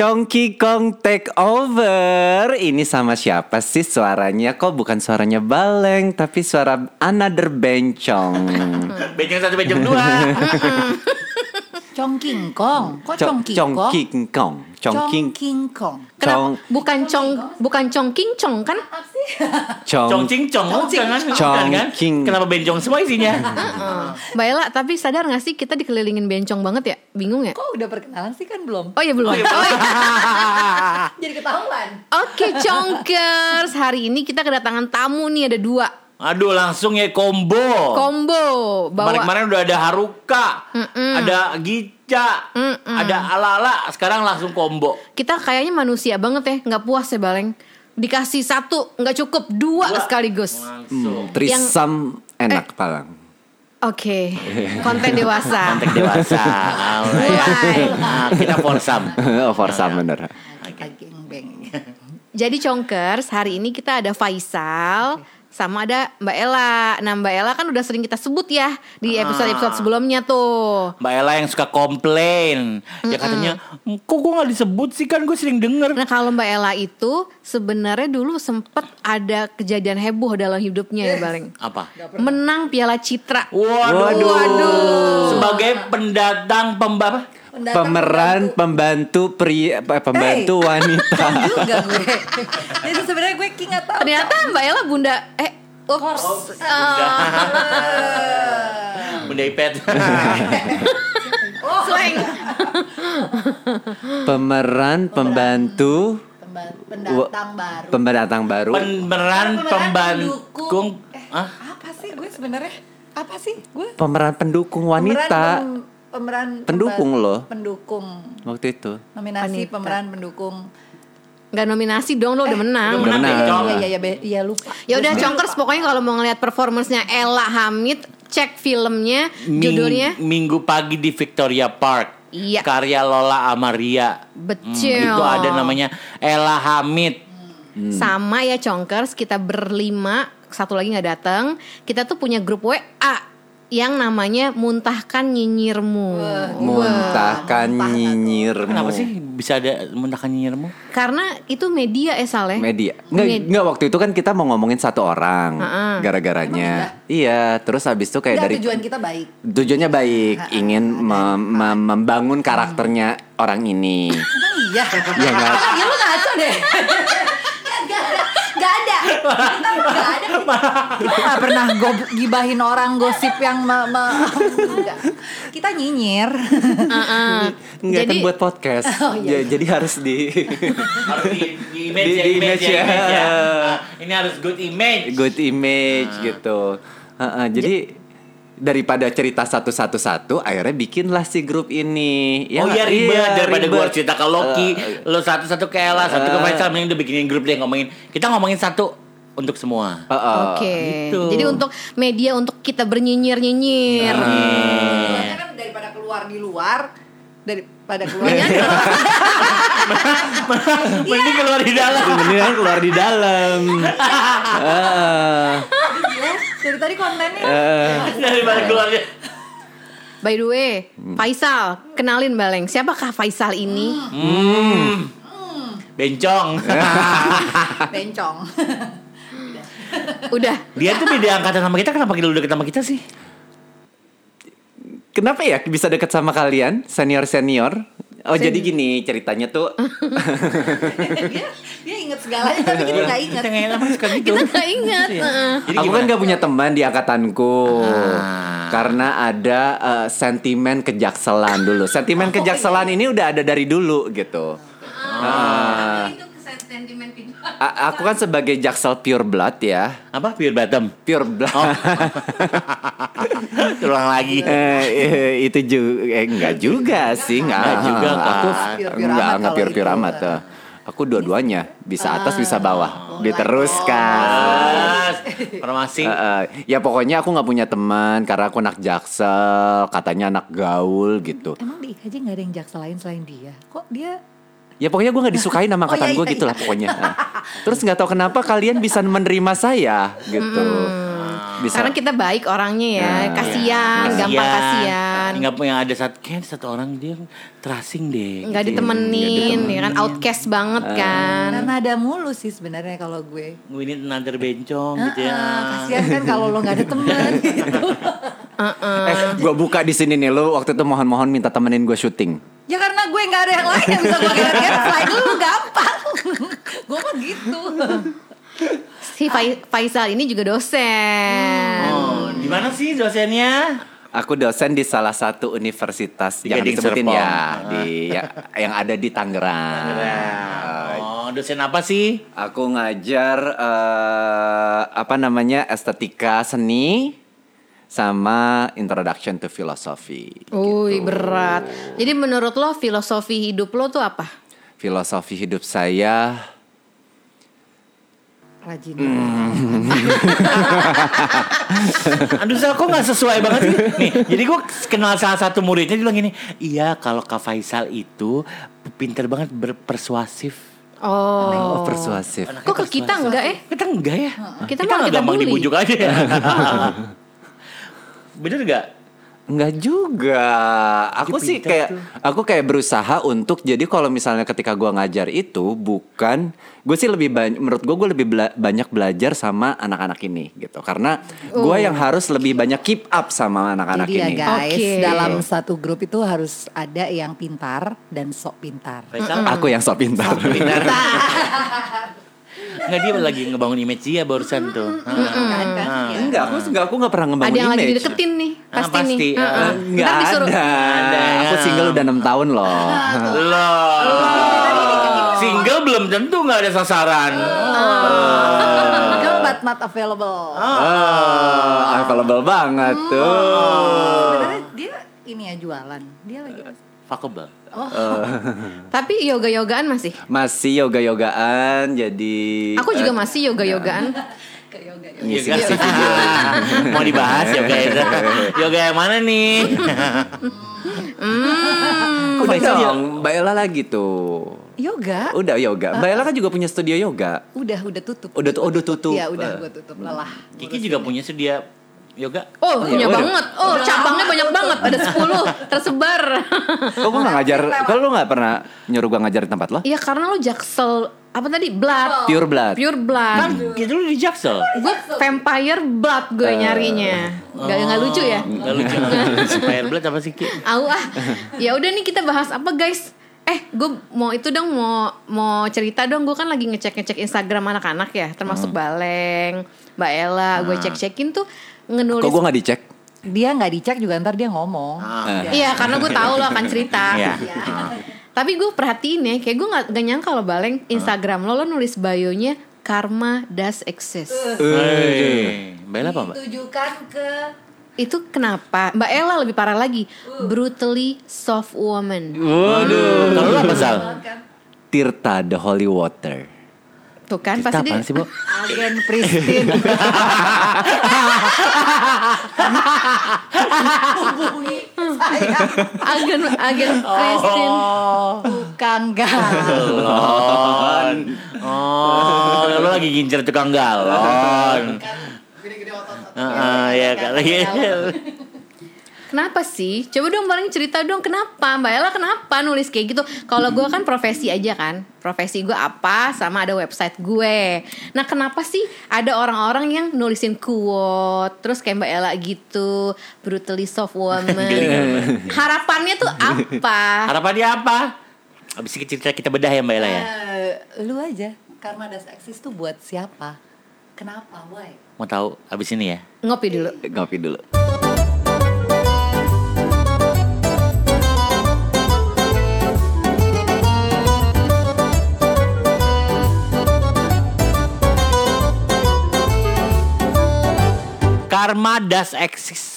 Chongki Kong take over. Ini sama siapa sih suaranya? Kok bukan suaranya Baleng, tapi suara another bencong. Bencong satu, bencong dua. Chong King Kong. Kok Chong King Kong? Chongki Kong. Chongki Chong King Kong. Chong Kenapa? Bukan cong, bukan congking cong kan? Cong Chong cing cong, bukan kan? Cong kan? king. Kenapa bencong semua isinya? Mbak Ella, tapi sadar gak sih kita dikelilingin bencong banget ya? Bingung ya? Kok udah perkenalan sih kan belum? Oh iya belum. Oh, iya. Jadi ketahuan. Oke, Chongkers. Hari ini kita kedatangan tamu nih ada dua. Aduh langsung ya combo. Combo bawa Kemarin-kemarin udah ada Haruka, ada Gica, ada Alala, sekarang langsung combo. kita kayaknya manusia banget ya, nggak puas ya Baleng. Dikasih satu nggak cukup, dua, Dua. sekaligus. Langsung. Trisam enak palang. Oke, konten dewasa. Kontek dewasa. Alright. Nah, kita forsam. oh, Forsam bener. Geng beng. Jadi Chongkers, hari ini kita ada Faisal sama ada Mbak Ella. Nah Mbak Ella kan udah sering kita sebut ya di episode-episode sebelumnya tuh. Mbak Ella yang suka komplain. Dia katanya, kok gue gak disebut sih kan gue sering denger. Nah kalau Mbak Ella itu sebenarnya dulu sempet ada kejadian heboh dalam hidupnya ya Baleng. Apa? Menang Piala Citra. Waduh. Sebagai pendatang pembapa. Pemeran pembantu pria apa, pembantu wanita. juga gue. Jadi sebenarnya gue King tahu. Ternyata Mbak Ella bunda eh ups. Bunda Ipet. Slang. Pemeran pembantu Pemba- Pendatang baru. pendatang baru. Pemeran pembandung. Hah? Apa sih gue sebenarnya? Apa sih gue? Pemeran pendukung wanita Pemeran, pem- pemeran Pendukung pemba- loh. Pendukung. waktu itu. Nominasi Wanita. pemeran pendukung. Nggak nominasi dong lo udah menang. Udah menang. Iya iya iya be- iya lupa. Ya udah Chongkers pokoknya kalau mau ngeliat performance-nya Ella Hamid, cek filmnya, Ming- judulnya Minggu pagi di Victoria Park. Iya. Karya Lola Amaria. Betul. itu ada namanya Ella Hamid. Sama ya Chongkers, kita berlima, satu lagi nggak datang. Kita tuh punya grup WA yang namanya Muntahkan Nyinyirmu. Muntahkan muntah nyinyirmu. Kenapa sih bisa ada muntahkan nyinyirmu? Karena itu media ya Saleh. Media. Nggak, Med- nggak waktu itu kan kita mau ngomongin satu orang Heeh. gara-garanya. Iya, terus habis itu kayak Enggak, dari tujuan kita baik. tujuannya baik, ingin mem- mem- membangun karakternya orang ini. Iya. Iya nggak? Ya lu ngaco deh. Gak ada. Kita gak ada. Kita pernah go- gibahin orang gosip yang me, me- enggak. Kita nyinyir. Heeh. Enggak kan Jadi buat podcast. Oh, iya. Ja- Jadi harus di Harus di, di image Di- ya, di image, image ya, ya. image ya. Ini harus good image. good image gitu. Heeh, jadi daripada cerita satu-satu-satu, akhirnya bikinlah si grup ini. oh iya ribet daripada ribet. gua cerita ke Loki, Eh, lo satu-satu ke Ella, satu ke Eh. Faisal, mending udah bikinin grup deh ngomongin. Kita ngomongin satu untuk semua. Heeh. Oke. gitu. Jadi untuk media untuk kita bernyinyir-nyinyir. Soalnya kan daripada keluar di luar, daripada keluar Iya. di luar. Mending keluar di dalam. Mendingan keluar di dalam. Heeh. Dari tadi kontennya. Eh, daripada keluarnya. By the way, Faisal, kenalin Baleng. Siapakah Faisal ini? Hmm. Bencong. Bencong. Udah. Dia tuh beda angkatan sama kita, kenapa kita udah deket sama kita sih? Kenapa ya bisa deket sama kalian senior senior? Oh Sen- jadi gini ceritanya tuh dia dia inget segalanya tapi kita gak inget. Kita nggak nggak ingat. Heeh. Jadi aku kan gimana? gak punya teman di angkatanku Ah. karena ada eh, sentimen kejakselan dulu. Sentimen kejakselan ini udah ada dari dulu gitu. Ah. A- aku kan sebagai jaksel pure blood ya, Apa? Pure bottom. pure blood. Oh. Ulang lagi. Eh, eh, itu juga eh, enggak juga sih enggak Enggak juga, kan? aku enggak amat enggak kalau pure pure amat eh. aku dua-duanya bisa atas bisa bawah Oh, diteruskan Mas, Informasi. Eh, eh, ya pokoknya aku nggak punya teman karena aku anak jaksel katanya anak gaul gitu Emang di IKJ gak ada yang jaksa lain selain dia? Kok dia ya pokoknya gue nggak disukain sama Oh, angkatan iya, gue iya, gitu lah iya. pokoknya Eh. terus nggak tahu kenapa kalian bisa menerima saya gitu bisa Karena kita baik orangnya ya, Nah, kasihan, iya. gampang Kasihan. Kan Nggak punya ada satu kayak satu orang dia terasing deh. nggak gitu. ditemenin ya kan outcast banget kan Karena ada mulu sih sebenarnya kalau gue. We need another bencong gitu ya. Ah, kasihan kan kalau lo nggak ada teman gitu. Eh, gue buka di sini nih lu waktu itu mohon-mohon minta temenin gue syuting. Ya karena gue nggak ada yang lain yang bisa gue get selain lu gampang. gue mah gitu. si Fai- Faisal ini juga dosen Oh, di mana sih dosennya? Aku dosen di salah satu universitas Di jangan Gading disebutin Serpong. ya di ya, yang ada di Tangerang. Oh, dosen apa sih? Aku ngajar eh, apa namanya estetika seni sama introduction to philosophy. Wih berat jadi menurut lo filosofi hidup lo tuh apa Filosofi hidup saya Rajin. Aduh, Sal, kok nggak sesuai banget sih? Nih, jadi gue kenal salah satu muridnya dia bilang gini, iya kalau Kak Faisal itu pinter banget berpersuasif. oh, oh, persuasif. Anaknya kok ke kita persuasif. enggak eh Kita enggak ya? Kita kita malah kita gampang bully. dibujuk aja ya. Bener gak? Enggak juga. Aku Dia sih kayak tuh. aku kayak berusaha untuk jadi kalau misalnya ketika gua ngajar itu bukan gue sih lebih banyak menurut gue gue lebih bela- banyak belajar sama anak-anak ini gitu. Karena gua yang harus lebih banyak keep up sama anak-anak Jadi ya ini. guys, Oke. dalam satu grup itu harus ada yang pintar dan sok pintar. Faisal, Aku yang sok pintar. pintar. Nggak dia lagi ngebangun image dia barusan tuh. Kan, kan? Ya. enggak, aku enggak aku enggak pernah ngebangun ada yang lagi image. dideketin nih Ah, pasti, pasti, nih ah. Heeh. Enggak disuruh ada. Ada. Aku single udah 6 tahun loh. Loh. Single belum tentu nggak ada sasaran. Single but not available. Ah, available banget tuh. Sebenarnya dia ini ya jualan. Dia lagi Fuckable. tapi yoga yogaan masih Masih yoga-yogaan jadi aku juga masih yoga yogaan ke yoga. Yoga. ngisi video. Mau dibahas yoga itu. Yoga yang mana nih? Hmm. Udah dong, Mbak Ella lagi tuh. Yoga? Udah yoga. Mbak Ella kan juga punya studio yoga. Udah, udah tutup. Udah tuh, udah tutup. Iya, udah gue tutup lelah. Kiki juga punya sedia yoga. Oh, punya udah. banget. Oh, cabangnya banyak banget. Ada 10 tersebar. Kok gue gak ngajar, kalau lu gak pernah nyuruh gue ngajar di tempat lo? Iya, karena lo jaksel apa tadi? Blood. Pure blood. Pure blood. Kan kita dulu di Jaksel. Gue vampire blood gue nyarinya. Gak, nggak lucu ya? Enggak lucu. Fire blood apa sih Ki? Au ah. Ya udah nih kita bahas apa guys? Eh, gue mau itu dong mau mau cerita dong. Gue kan lagi ngecek ngecek Instagram anak-anak ya, termasuk Baleng, Mbak Ella. Gue cek cekin tuh ngenulis. Kok gue gak dicek? Dia nggak dicek juga ntar dia ngomong. Ah. Iya, karena gue tahu lo akan cerita. Iya. Tapi gue perhatiin ya, kayak gue gak, gak nyangka lo Baleng Instagram lo lo nulis bio-nya Karma does exist. Hei, Bella apa, Mbak? Ditujukan ke Itu kenapa? Mbak Ella lebih parah lagi, brutally soft woman. Waduh, kalau apa Sal? Tirta the holy water. Tuh kan Kita pasti dia sih, Bu? agen Pristin. Hubungi saya agen agen Christine. tukang galon. Oh, lu lagi gincer tukang galon. Heeh, ya kali. Kenapa sih? Coba dong paling cerita dong kenapa Mbak Ella kenapa nulis kayak gitu? Kalau gue kan profesi aja kan, profesi gue apa sama ada website gue. Nah kenapa sih ada orang-orang yang nulisin quote terus kayak Mbak Ella gitu, brutally soft woman. Harapannya tuh apa? Harapan dia apa? Abis ini cerita kita bedah ya Mbak Ella ya. Eh, lu aja. Karma das eksis tuh buat siapa? Kenapa? Why? Mau tahu abis ini ya? Ngopi dulu. Ngopi dulu. Karma does exist.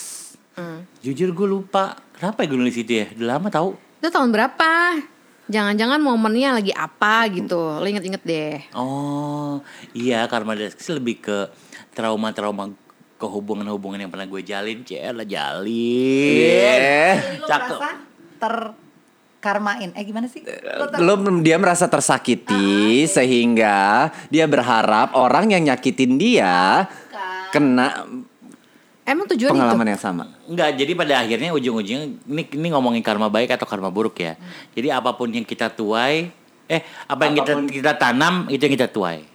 Jujur gue lupa. Kenapa ya gue nulis itu ya? Udah lama tahu. Itu tahun berapa? Jangan-jangan momennya lagi apa gitu. Lo inget-inget deh. Oh, iya karma does exist lebih ke trauma-trauma kehubungan-hubungan yang pernah gue jalin. Cela jalin. Iya. Lu Cakep. merasa terkarmain. Eh gimana sih? Ter- Lo dia merasa tersakiti sehingga dia berharap orang yang nyakitin dia kena Emang tujuan Pengalaman itu? yang sama. Enggak, jadi pada akhirnya ujung-ujungnya ini, ini ngomongin karma baik atau karma buruk ya. Jadi apa pun yang kita tuai, eh apa yang kita Apapun- kita tanam itu yang kita tuai.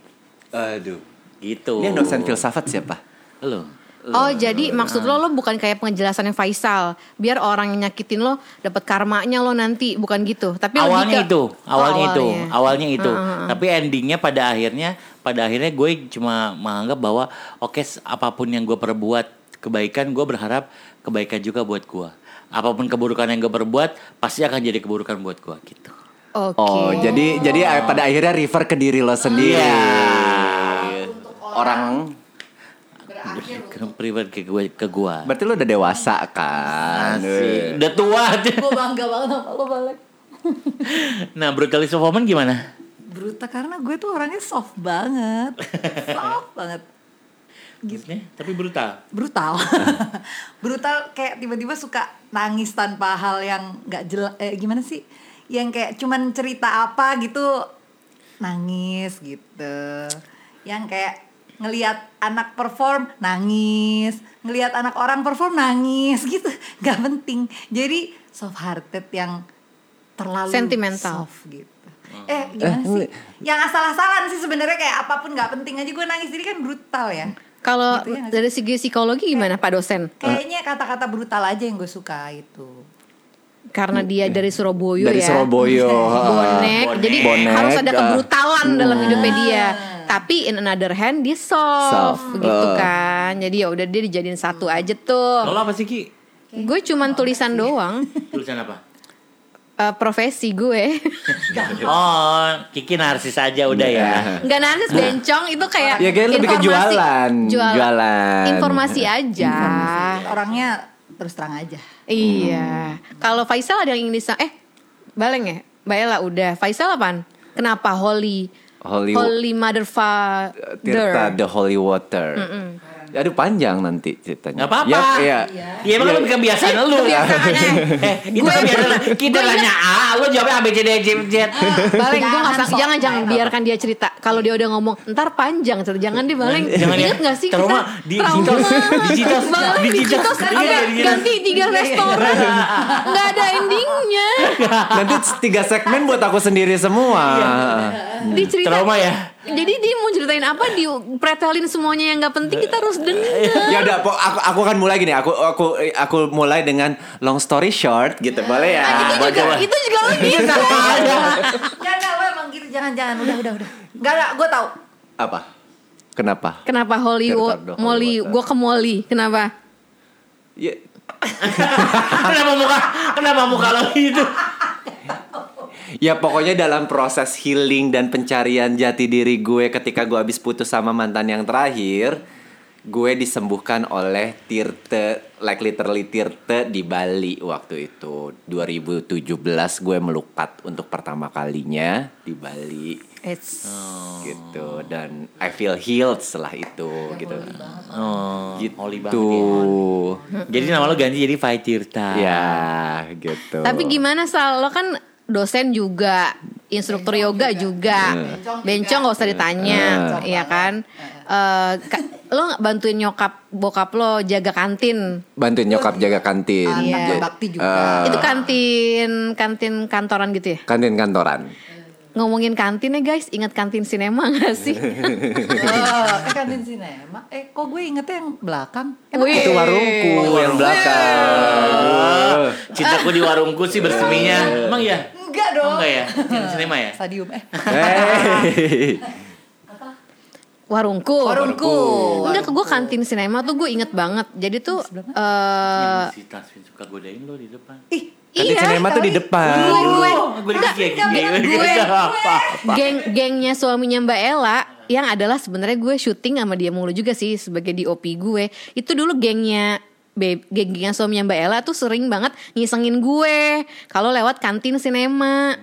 Aduh. Gitu. Ini yang dosen filsafat siapa? Lo. Oh jadi maksud lo lo bukan kayak penjelasannya Faisal biar orang yang nyakitin lo dapat karmanya lo nanti bukan gitu tapi awalnya ke- itu, Oh, awalnya itu, awalnya itu. Heeh. Tapi endingnya pada akhirnya, pada akhirnya gue cuma menganggap bahwa oke s- apa pun yang gue perbuat kebaikan, gue berharap kebaikan juga buat gue. Apa pun keburukan yang gue perbuat pasti akan jadi keburukan buat gue gitu. Oke. Oh, jadi jadi eh, pada akhirnya refer ke diri lo sendiri. Iya. Orang Ke pribadi ke gue, ke gue. berarti lo udah dewasa kan? Asik. Udah tua. Gue bangga banget sama lo balik. nah, brutalisme woman gimana? Bruta karena gue tuh orangnya soft banget. soft banget. Gitu. Maksudnya, tapi brutal. Brutal. Brutal kayak tiba-tiba suka nangis tanpa hal yang nggak jelas eh, gimana sih? Yang kayak cuman cerita apa gitu nangis gitu. Yang kayak ngelihat anak perform nangis, ngelihat anak orang perform nangis gitu. Gak penting. Jadi soft hearted yang terlalu Sentimental. soft gitu. Eh gimana sih? Yang asal-asalan sih sebenarnya kayak apa pun nggak penting aja gue nangis jadi kan brutal ya. Kalau Gitu ya dari segi psikologi gimana Pak dosen? Kayaknya kata-kata brutal aja yang gue suka itu. Karena dia dari Surabaya Dari ya. Surabaya. Bonek, jadi Bonek, harus ada ah. kebrutalan dalam hidupnya dia. Tapi in another hand dia soft, Soft, gitu uh. kan. Jadi ya udah dia dijadiin satu aja tuh. Lo apa sih Ki? Gue cuman tulisan doang. Tulisan apa? Eh, profesi gue. Oh, Kiki narsis aja udah ya. Nggak narsis bencong itu kayak Ya, kayak lebih ke informasi- jualan. Jualan. Informasi aja. Orangnya terus terang aja. Iya. Kalau Faisal ada yang ingin disa eh Baleng ya? Mbak Ella udah. Faisal apaan? Kenapa Holy Holy, Holy Mother Father? Tirta the Holy Water. Aduh panjang nanti ceritanya. Gak apa-apa. Ya, iya. Iya emang lu kebiasaan lu. Kebiasaannya. Eh, itu Gue- kebiasaan. Kita gue nanya A, lu jawabnya A B C D E F G Z. Baleng gue nggak Jangan sang- sok jangan jangan biarkan dia cerita. Kalau dia udah ngomong ntar panjang, cerita. jangan deh Baleng. Jangan ya. Ingat nggak sih Trauma kita di trauma. digital digital Baleng digital digital Iya, ganti tiga restoran nggak ada endingnya Nanti tiga segmen buat aku sendiri semua. dicerita Trauma ya. Jadi dia mau ceritain apa dipretelin semuanya yang nggak penting kita harus denger ya udah, aku aku akan mulai gini. Aku aku aku mulai dengan long story short gitu. Boleh ya? Nah, itu juga itu juga lo gitu Jangan, jangan, lo emang gitu, jangan, jangan, udah, udah, udah. Gak, gak, gue tahu. Apa? Kenapa? kenapa Hollywood Molly gue ke Molly kenapa Ya, Kenapa muka kenapa muka lo gitu? ya pokoknya dalam proses healing dan pencarian jati diri gue ketika gue habis putus sama mantan yang terakhir, gue disembuhkan oleh Tirte, like literally Tirte di Bali waktu itu. 2017 gue melukat untuk pertama kalinya di Bali It's gitu dan I feel healed setelah itu gitu. Oh, Gitu. holy banget ya. Jadi nama lo ganti jadi Fai Tirta. Ya, gitu. tapi gimana Sal lo kan dosen juga instruktur yoga juga bencong gak usah ditanya iya kan Eh, ka- lo nggak bantuin nyokap bokap lo jaga kantin bantuin nyokap jaga kantin. Anak Ja- berbakti juga. eh, itu kantin kantin kantoran gitu ya kantin kantoran. ngomongin kantin ya guys ingat kantin sinema gak sih Oh, eh kantin sinema. Eh, kok gue ingetnya yang belakang? Wih. Itu warungku yang belakang. Cintaku di warungku sih berseminya. Emang ya? Enggak Oh, dong. enggak ya? Cinta sinema ya? Stadium, eh. Hey. warungku Warungku. enggak gue kantin sinema tuh gue inget banget jadi tuh eh si Tasvin suka godain lo di depan. Ih, Kantin iya sinema tuh di depan. gue gue Oh, gue gue apa? geng gengnya suaminya Mbak Ella yang adalah sebenarnya gue syuting sama dia mulu juga sih sebagai DOP gue itu dulu gengnya geng-gengnya suaminya Mbak Ella tuh sering banget ngisengin gue kalau lewat kantin sinema.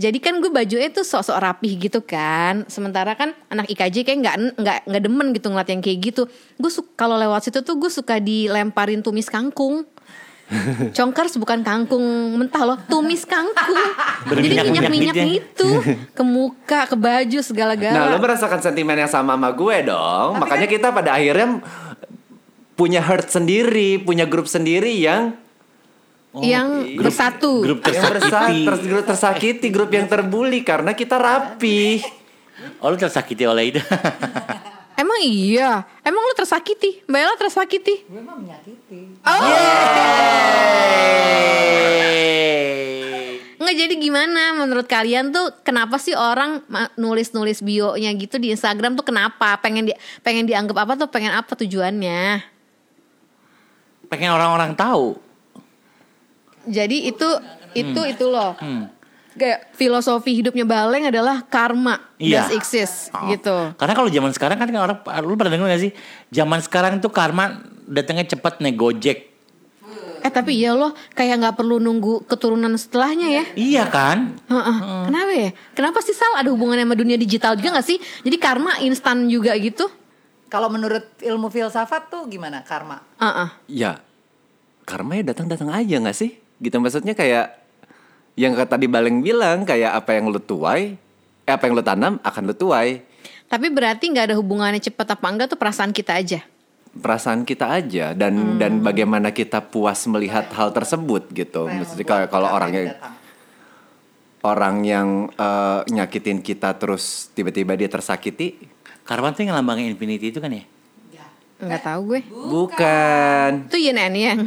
Jadi kan gue bajunya tuh sok-sok rapih gitu kan. Sementara kan anak IKJ kayak nggak nggak nggak demen gitu ngeliat yang kayak gitu. Gue kalau lewat situ tuh gue suka dilemparin tumis kangkung. Congkers bukan kangkung mentah loh, tumis kangkung. Jadi minyak-minyak itu ke muka, ke baju Nah, lo merasakan sentimen yang sama sama gue dong. Makanya kita pada akhirnya punya herd sendiri, punya grup sendiri yang yang bersatu. grup yang bersa- tersakiti. ter- grup tersakiti, grup yang terbuli karena kita rapi. Oh lu tersakiti oleh itu. Emang iya, emang lu tersakiti, Mbak Ella tersakiti. Gue mah menyakiti. Nggak jadi gimana menurut kalian tuh kenapa sih orang nulis-nulis bio-nya gitu di Instagram tuh kenapa? Pengen di pengen dianggap apa tuh? Pengen apa tujuannya? Pengen orang-orang tahu. Jadi itu itu itu loh. Kayak filosofi hidupnya Baleng adalah karma Iya. does exist Oh. gitu. Karena kalau zaman sekarang kan orang lu pernah dengar gak sih? Zaman sekarang tuh karma datangnya cepat nih Gojek. Eh tapi iya loh kayak nggak perlu nunggu keturunan setelahnya ya. Iya kan? Heeh. Kenapa ya? Kenapa sih Sal ada hubungannya sama dunia digital juga gak sih? Jadi karma instan juga gitu? Kalau menurut ilmu filsafat tuh gimana karma? Heeh. Ya, karma ya datang-datang aja nggak sih? Gitu maksudnya kayak yang kata tadi Baleng bilang kayak apa yang lu tuai, eh apa yang lu tanam akan lu tuai. Tapi berarti nggak ada hubungannya cepat apa enggak tuh perasaan kita aja. Perasaan kita aja dan Hmm. dan bagaimana kita puas melihat hal tersebut gitu. Maksudnya kalau kalau karma orang yang datang? orang yang eh, nyakitin kita terus tiba-tiba dia tersakiti, Karma tuh yang lambangnya infinity itu kan ya? Nggak tahu gue. bukan. Itu yin and yang.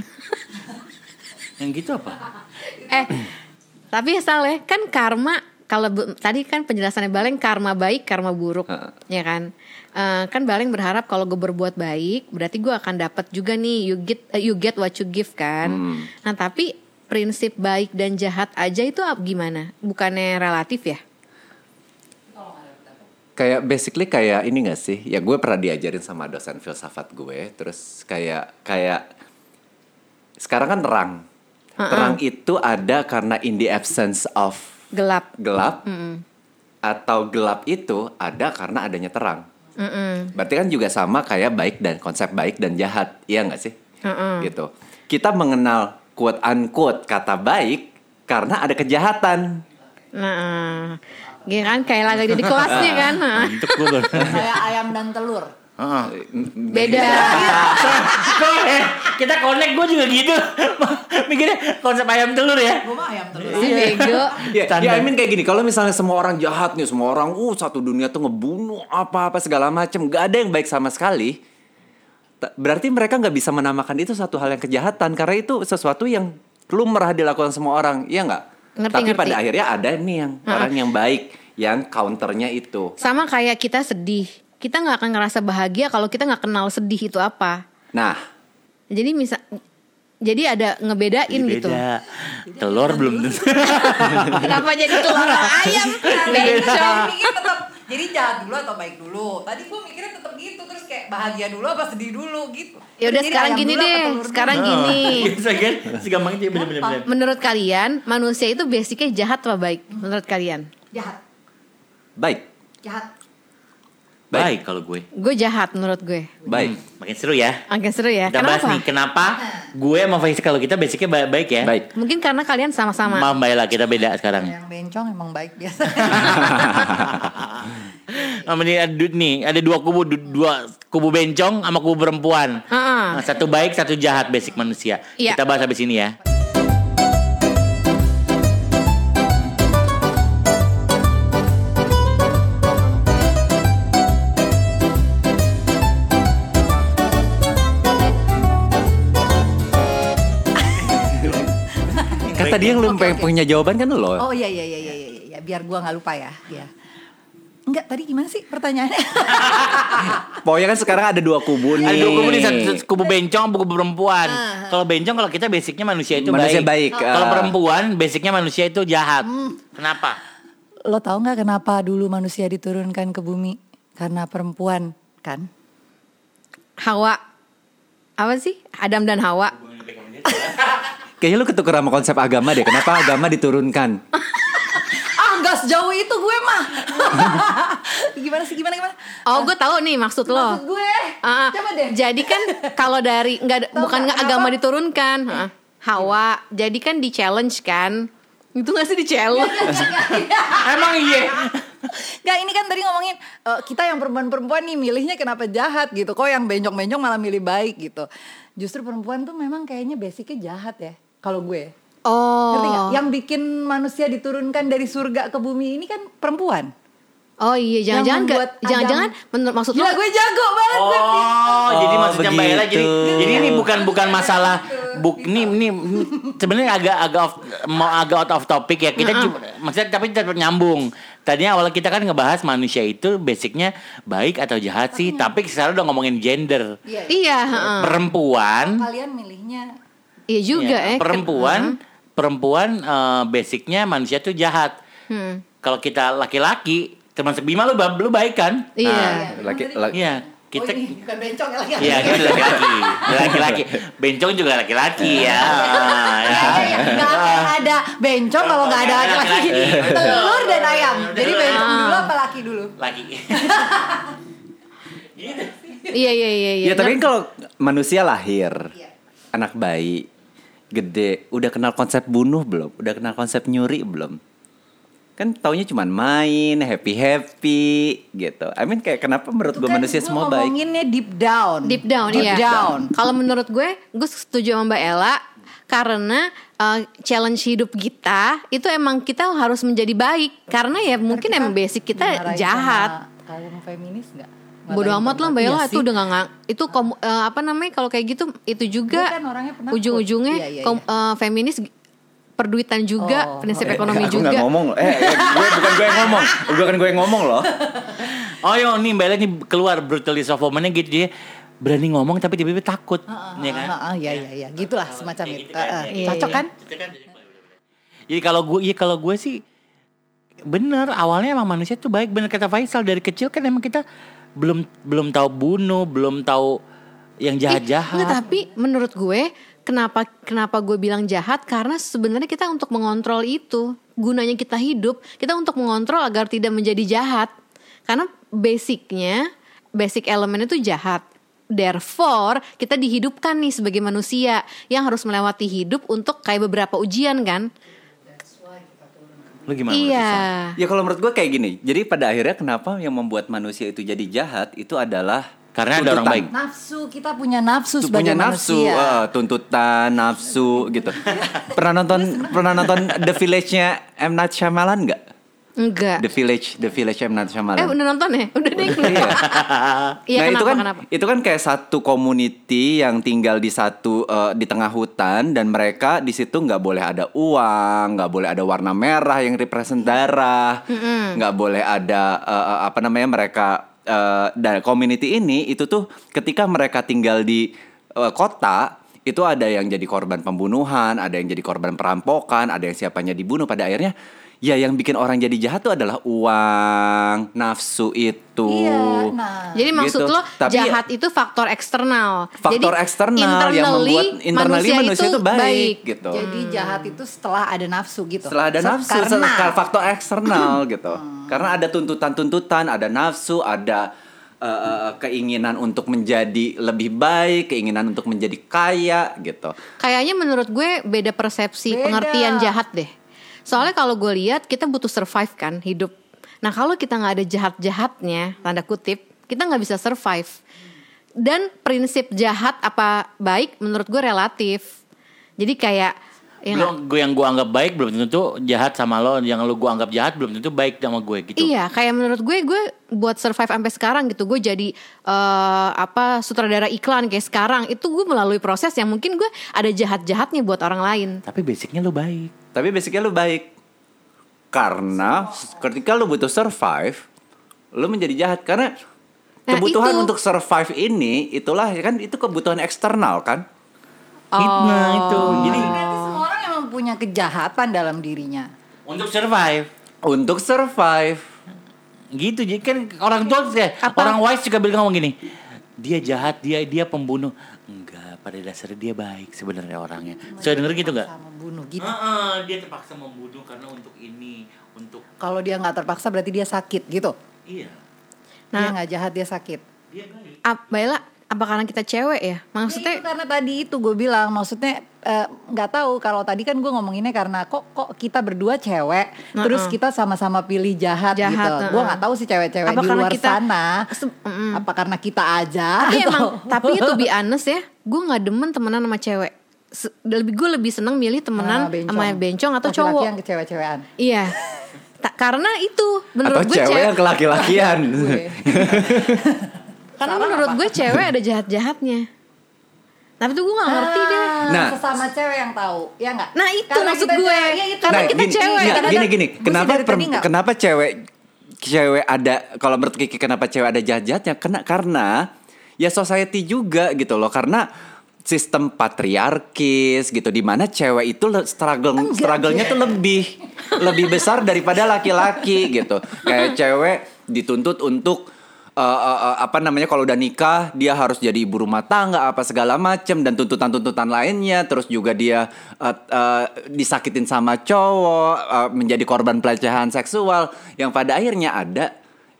Yang gitu apa? eh, tapi Sal ya, kan karma kalau tadi kan penjelasannya Baleng karma baik, karma buruk, ya kan? Eh, kan Baleng berharap kalau gue berbuat baik, berarti gue akan dapat juga nih you get eh, you get what you give kan. Nah tapi prinsip baik dan jahat aja itu gimana? Bukannya relatif ya? Kayak basically kayak ini gak sih? Ya gue pernah diajarin sama dosen filsafat gue. Terus kayak kayak sekarang kan terang. Terang itu ada karena in the absence of Gelap. gelap. Atau gelap itu ada karena adanya terang. Berarti kan juga sama kayak baik dan konsep baik dan jahat, iya nggak sih? Gitu. Kita mengenal quote unquote kata baik karena ada kejahatan. Nah, gitu kan kayak lagi di kelasnya kan? Nah, Untuk gue baru. Kayak ayam dan telur. Heeh. Beda. Kok, eh, kita connect gue juga gitu. Mikirnya konsep ayam telur ya. Gue mah ayam telur. Si bego. Ya, ya I mean kayak gini, kalau misalnya semua orang jahat nih, semua orang uh satu dunia tuh ngebunuh apa-apa segala macem, gak ada yang baik sama sekali. Berarti mereka nggak bisa menamakan itu satu hal yang kejahatan karena itu sesuatu yang lumrah dilakukan semua orang, iya nggak? Ngerti, Tapi ngerti. pada akhirnya ada nih yang orang yang baik, yang counternya itu. Sama kayak kita sedih. Kita nggak akan ngerasa bahagia kalau kita nggak kenal sedih itu apa. Nah, Jadi misal jadi ada ngebedain gitu. Beda. Telur belum tentu. Kenapa jadi telur ayam? Tetap jadi jahat dulu atau baik dulu. Tadi gue mikirnya tetap gitu terus kayak bahagia dulu apa sedih dulu gitu. Ya udah sekarang gini deh. dulu? Sekarang gini. Bisa kan? Segampang itu bener-bener. Menurut kalian manusia itu basicnya jahat apa baik? Menurut kalian? jahat. baik, Jahat. Baik kalau gue. Gue jahat menurut gue. baik, Hmm, makin seru ya. Oke seru ya. Kita bahas Kenapa? nih kenapa gue sama Faiz kalau kita basicnya ba- baik ya. baik. Mungkin karena kalian sama-sama. Sama Mbak Ella kita beda sekarang. Yang bencong emang baik biasa. Ini ada, nih ada dua kubu du- dua kubu bencong sama kubu perempuan. Heeh. Nah, satu baik satu jahat basic manusia. Iya. Kita bahas habis ini ya. Tadi yang lu oke. punya jawaban kan lo. oh iya iya iya iya iya iya. biar gua nggak lupa ya. Ya. Enggak, tadi gimana sih pertanyaannya? Pokoknya kan sekarang ada dua kubu nih. Ada dua kubu nih satu, kubu bencong kubu perempuan. Kalau bencong kalau kita basicnya manusia itu Manusia baik. baik, Kalau ah. perempuan basicnya manusia itu jahat. Kenapa? Lo tau nggak kenapa dulu manusia diturunkan ke bumi? Karena perempuan, kan? Hawa. Apa sih? Adam dan Hawa. Kayaknya lu ketuker sama konsep agama deh. Kenapa agama diturunkan? Ah, nggak sejauh itu gue mah. gimana sih? Gimana gimana? Oh, gue tahu nih maksud lo. Maksud gue. Ah, Coba deh. Jadi kan kalau dari nggak bukan nggak agama diturunkan, Ah, Hawa. Jadi kan di challenge kan? Itu nggak sih di challenge? Emang iya. Gak Nggak ini kan tadi ngomongin eh, kita yang perempuan-perempuan nih milihnya kenapa jahat gitu. Kok yang bencong-bencong malah milih baik gitu. Justru perempuan tuh memang kayaknya basicnya jahat ya. Kalau gue. Ngerti? Oh. Yang bikin manusia diturunkan dari surga ke bumi ini kan perempuan. Oh iya, jangan-jangan ke- membuat jangan-jangan menurut maksud Gila lo gue jago banget gue. Oh, jadi Oh, maksudnya Mbak Ella jadi jadi ini bukan bukan masalah buk ini ini sebenarnya agak agak off, mau agak out of topic ya. Kita cuma- maksudnya tapi tetap nyambung. Tadinya awal kita kan ngebahas manusia itu basicnya baik atau jahat sih, tapi sekarang udah ngomongin gender. Iya. Iya, heeh. Perempuan Kalian milihnya Iya juga ya, eh. perempuan perempuan eh, basicnya manusia tuh jahat. Hmm. Kalau kita laki-laki termasuk Bima lu lu baik kan? Iya. Nah, laki, laki, Iya, kita oh ini bukan bencong ya lagi. Iya, kita laki-laki. Laki-laki. Bencong juga laki-laki ya. ya. Nggak akan ada bencong kalau nggak ada laki-laki. Telur dan ayam. Jadi bencong dulu apa laki dulu? Laki. Iya iya iya iya. Ya tapi kan kalau manusia lahir, Iya. anak bayi, gede, udah kenal konsep bunuh belum? Udah kenal konsep nyuri belum? Kan taunya cuman main, happy happy gitu. I mean kayak kenapa menurut gue Kan manusia gue semua baik? ngomonginnya deep down. deep down deep iya. down. Kalau menurut gue, gue setuju sama Mbak Ella karena uh, challenge hidup kita itu emang kita harus menjadi baik karena ya mungkin Kita emang basic kita jahat. Kaum feminis nggak? Ngatain amat lah Mbak Iya itu sih. udah nggak itu komu- eh, apa namanya kalau kayak gitu itu juga kan ujung-ujungnya Iya, iya, kom- eh, feminis perduitan juga Oh, prinsip oh, ekonomi aku juga nggak ngomong loh. Eh, eh, gue bukan gue yang ngomong. Bukan gue yang ngomong loh. Oh yo nih Mbak nih keluar brutalist of woman gitu dia berani ngomong tapi tiba-tiba takut. ya kan? Ah, ah, iya iya iya, gitulah semacam itu. gitu kan, ah. ya. Cocok Iya, kan? Jadi kalau gue iya kalau gue sih bener awalnya emang manusia tuh baik bener kata Faisal dari kecil kan emang kita belum belum tahu bunuh, belum tahu yang Eh, enggak, jahat-jahat. tapi menurut gue kenapa kenapa gue bilang jahat? Karena sebenarnya kita untuk mengontrol itu. Gunanya kita hidup kita untuk mengontrol agar tidak menjadi jahat. Karena basicnya basic elemen itu jahat. Therefore kita dihidupkan nih sebagai manusia yang harus melewati hidup untuk kayak beberapa ujian kan Lu gimana? menurut iya Faisal? Ya kalau menurut gue kayak gini. Jadi pada akhirnya kenapa yang membuat manusia itu jadi jahat itu adalah Karena ada orang tuntutan. baik. Nafsu kita punya nafsu Tuh, sebagai punya nafsu, manusia. eh, tuntutan, nafsu gitu. pernah nonton pernah nonton The Village-nya M Night Shyamalan nggak? Enggak. The Village, The Village M Night Shyamalan. eh udah nonton ya? Udah deh Iya. iya nah kenapa itu kan kenapa? itu kan kayak satu community yang tinggal di satu eh, di tengah hutan dan mereka di situ nggak boleh ada uang, nggak boleh ada warna merah yang represent darah, nggak boleh ada eh, apa namanya mereka eh, dan community ini itu tuh ketika mereka tinggal di eh, kota itu ada yang jadi korban pembunuhan, ada yang jadi korban perampokan, ada yang siapanya dibunuh pada akhirnya ya yang bikin orang jadi jahat tuh adalah uang, nafsu itu. Iya, nah. Jadi maksud Gitu. lo Tapi jahat itu faktor eksternal. faktor Jadi, eksternal yang membuat internally manusia, itu baik, gitu. Jadi jahat itu setelah ada nafsu gitu. Setelah ada nafsu, karena setelah faktor eksternal gitu. Karena ada tuntutan-tuntutan, ada nafsu, ada eh, keinginan untuk menjadi lebih baik, keinginan untuk menjadi kaya gitu. Kayaknya menurut gue beda persepsi Beda. pengertian jahat deh. Soalnya kalau gue lihat kita butuh survive kan hidup. Nah kalau kita nggak ada jahat-jahatnya tanda kutip kita nggak bisa survive. Dan prinsip jahat apa baik menurut gue relatif. Jadi kayak ya? Lu- gue yang gue anggap baik belum tentu jahat sama lo, yang lu gue anggap jahat belum tentu baik sama gue gitu. Iya, kayak menurut gue gue buat survive sampai sekarang gitu. Gue jadi eh, apa sutradara iklan kayak sekarang itu gue melalui proses yang mungkin gue ada jahat-jahatnya buat orang lain. Tapi basicnya lu baik. Tapi basicnya lu baik. Karena ketika lu butuh survive, lu menjadi jahat karena Nah, kebutuhan itu. untuk survive ini itulah kan itu kebutuhan eksternal kan. Nah itu. Jadi punya kejahatan dalam dirinya. untuk survive Untuk survive. gitu jadi kan orang tua ya, orang wise juga bilang ngomong gini dia jahat dia dia pembunuh enggak pada dasarnya dia baik sebenarnya orangnya saya denger gitu nggak Sama bunuh gitu. Heeh, dia terpaksa membunuh karena untuk ini untuk Kalau dia nggak terpaksa berarti dia sakit gitu. iya dia Nah. nggak jahat dia sakit. dia baik Ap, Baila, Apa karena kita cewek ya? Ya, Maksudnya itu karena tadi itu gue bilang maksudnya eh, nggak tahu kalau tadi kan gue ngomonginnya karena kok kok kita berdua cewek terus kita sama-sama pilih jahat, Jahat, gitu. Gue uh-uh. nggak tahu sih cewek-cewek Apa di karena luar kita- sana Se- mm-mm. apa karena kita aja tapi atau- emang tapi itu be honest ya, gue nggak demen temenan sama cewek. Se- lebih gue lebih seneng milih temenan Ah, bencong. sama bencong atau Laki-laki cowok. yang kecewek-cewekan. Iya. Ta- karena itu Atau menurut gue cewek cewek, yang kelaki-lakian. Karena menurut gue cewek ada jahat-jahatnya. Tapi tuh gue gak ngerti deh. Ah, Nah. sesama cewek yang tahu, ya nggak? Nah, itu Karena maksud gue. cewek, ya itu. Karena kita gini, cewek, gini gini, sih kenapa kenapa cewek cewek ada kalau menurut Kiki kenapa cewek ada jahat-jahatnya? Kena karena ya society juga gitu loh karena sistem patriarkis gitu di mana cewek itu le- struggle struggle-nya tuh lebih lebih besar daripada laki-laki gitu. Kayak cewek dituntut untuk eh, eh, eh, apa namanya kalau udah nikah dia harus jadi ibu rumah tangga apa segala macem dan tuntutan-tuntutan lainnya terus juga dia eh, eh, disakitin sama cowok eh, menjadi korban pelecehan seksual yang pada akhirnya ada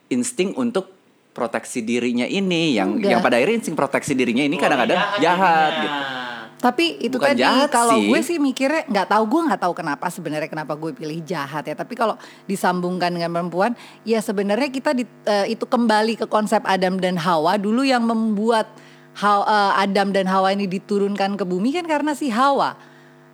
insting untuk proteksi dirinya ini yang Enggak. yang pada akhirnya insting proteksi dirinya ini kadang-kadang jahat jadinya. gitu. Tapi itu Bukan tadi kalau gue sih mikirnya nggak tahu gue nggak tahu kenapa sebenarnya kenapa gue pilih jahat ya. Tapi kalau disambungkan dengan perempuan, ya sebenarnya kita di- eh, itu kembali ke konsep Adam dan Hawa dulu yang membuat Haw- eh, Adam dan Hawa ini diturunkan ke bumi kan karena si Hawa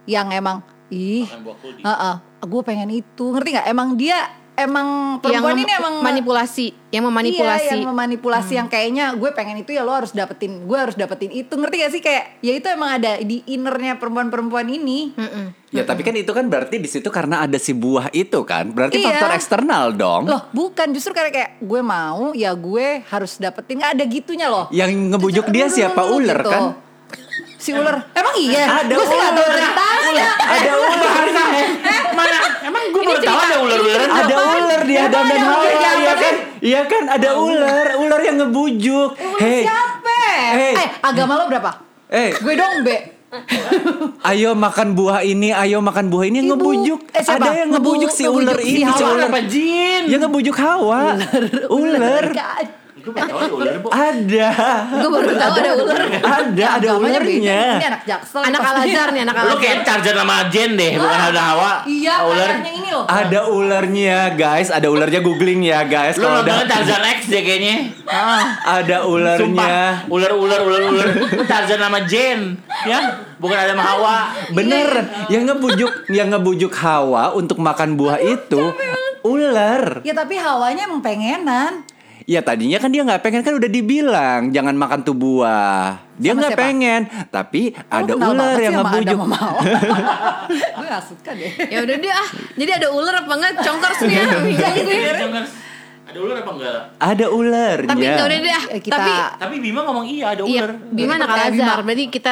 yang emang ih, kuldi. Heeh, gue pengen itu ngerti nggak? Emang dia emang perempuan yang ini emang manipulasi, yang memanipulasi. Iya, yang memanipulasi yang kayaknya gue pengen itu ya lo harus dapetin, gue harus dapetin itu. Ngerti gak sih kayak ya itu emang ada di innernya perempuan-perempuan ini. Mm-mm. Ya tapi kan itu kan berarti di situ karena ada si buah itu kan. Berarti Iya. faktor eksternal dong. Loh, bukan justru karena kayak gue mau ya gue harus dapetin nggak ada gitunya loh. Yang ngebujuk dia Dulu, siapa dulu, ular gitu. kan? Si ular. Emang iya? Ada gue sih nggak tahu ular. ceritanya. Ada ular. Mana? Emang gue baru tahu ada ular-ular. ada ular di Adam dan Hawa ular iya apa kan? Iya kan ada ular, ular yang ngebujuk. Ular Hei, siapa? Hey. Eh, agama lo berapa? eh, Gue dong, Be. ayo makan buah ini, ayo makan buah ini yang Ibu. ngebujuk. Eh, siapa? ada yang ngebujuk Ngebu- si ngebujuk ular ini, si ular Apa jin? Yang ngebujuk Hawa. Ular. Gue baru tahu ada ular. Ada. Gue baru tahu ada ular. Ada, ada ularnya. Ini anak jaksel. Anak pasti. Al Azhar nih, anak Al Lu kayak Tarzan sama Jen deh, bukan ada Hawa. Iya, ular. ini loh. Ada ularnya, guys. Ada ularnya googling ya, guys. Lu udah Tarzan X deh kayaknya. ada ularnya. Ular ular ular ular. Tarzan sama Jen, ya? Bukan ada sama Hawa. Bener, yang ngebujuk yang ngebujuk Hawa untuk makan buah itu ular. Ya tapi hawanya emang pengenan. Ya tadinya kan dia nggak pengen kan udah dibilang jangan makan tuh buah. Dia nggak pengen, tapi ada Lu kenal ular yang ngebujuk. Gue gak suka deh. Ya udah deh ah. Jadi ada ular apa enggak congkers nih ya. Mikir gue. Jangan. Ada ular apa enggak? Ada ularnya. Tapi ya udah deh ah. Eh, kita- Tapi Tapi Bima ngomong iya ada iya, ular. Bima anak Bima. Berarti kita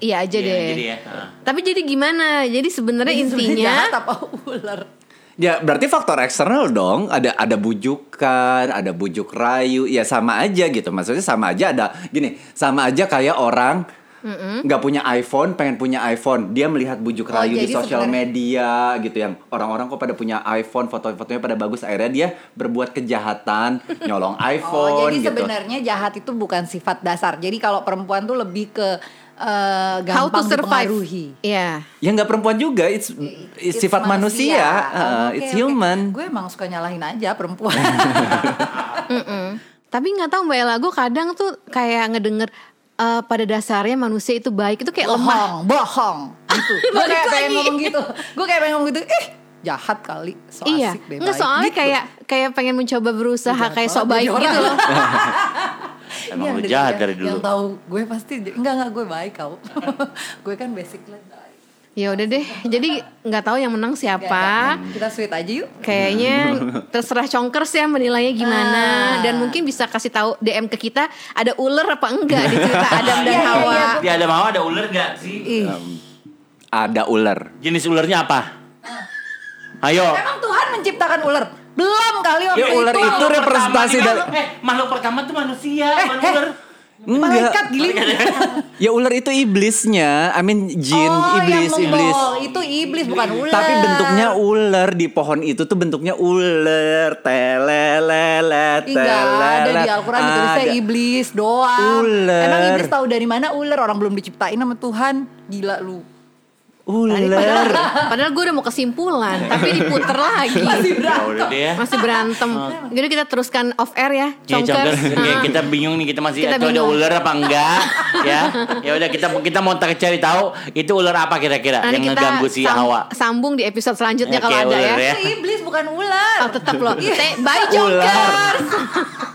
iya aja Iya, deh. Jadi ya. Tapi jadi gimana? Jadi sebenarnya intinya jahat apa ular? Ya berarti faktor eksternal dong. Ada ada bujukan, ada bujuk rayu. Ya sama aja gitu. Maksudnya sama aja ada gini. Sama aja kayak orang nggak punya iPhone, pengen punya iPhone. Dia melihat bujuk Oh, rayu di sosial media gitu yang orang-orang kok pada punya iPhone, foto-fotonya pada bagus. Akhirnya dia berbuat kejahatan, nyolong Oh, iPhone jadi gitu. sebenarnya jahat itu bukan sifat dasar. Jadi kalau perempuan tuh lebih ke eh, how to gampang survive. dipengaruhi. Iya. Ya nggak perempuan juga, it's, it's sifat manusia, Oh, Uh, oke, it's oke. human. Gue emang suka nyalahin aja perempuan. Mm-mm. Tapi nggak tahu Mbak Ella, gue kadang tuh kayak ngedenger eh, pada dasarnya manusia itu baik itu kayak lemah. bohong, bohong. Gitu. Gue kayak pengen ngomong gitu. Gue kayak pengen ngomong gitu. Eh, jahat kali. So iya, asik deh. nggak baik. soalnya Gitu. kayak kayak pengen mencoba berusaha Jahat kayak sok baik gitu loh. Emang Yang lu dari- jahat yang- dari dulu. Yang tahu gue pasti enggak enggak gue baik kau. gue kan basically. Ya udah deh, jadi nggak tahu yang menang siapa. Enggak, Kita sweet aja yuk. Kayaknya terserah congkers ya menilainya gimana Ah. dan mungkin bisa kasih tahu DM ke kita ada ular apa enggak di cerita Adam dan Iya, iya, Hawa. iya. Dia ada mau ada ular nggak sih? Ih. Ada ular. Jenis ularnya apa? Ayo. Emang Tuhan menciptakan ular? Belum kali waktu Ya, ular itu representasi dari- Eh, makhluk pertama tuh manusia, bukan eh. ular. Malaikat giling. Ya ular itu iblisnya, I mean jin, oh, iblis, yang iblis. Itu iblis bukan ular. Tapi bentuknya ular di pohon itu tuh bentuknya ular, telelelet, Ih, nggak ada di Al-Quran ditulisnya Ada. iblis doang. Ular. Emang iblis tahu dari mana ular? Orang belum diciptain sama Tuhan. Gila lu. Ular. Padahal gue udah mau kesimpulan, tapi diputer lagi. Masih Ya berantem. udah deh ya. Masih berantem. Jadi kita teruskan off air ya, Ya, Conkers. Conker. Ya, Ah. kita bingung nih kita masih Kita itu ada ular apa enggak ya ya udah kita kita mau tak cari tahu itu ular apa kira-kira Nanti yang ngeganggu si sam- Hawa sambung di episode selanjutnya Oke, kalau ada ular ya. ya. Itu iblis bukan ular. Oh, tetap loh. Iya. Bye.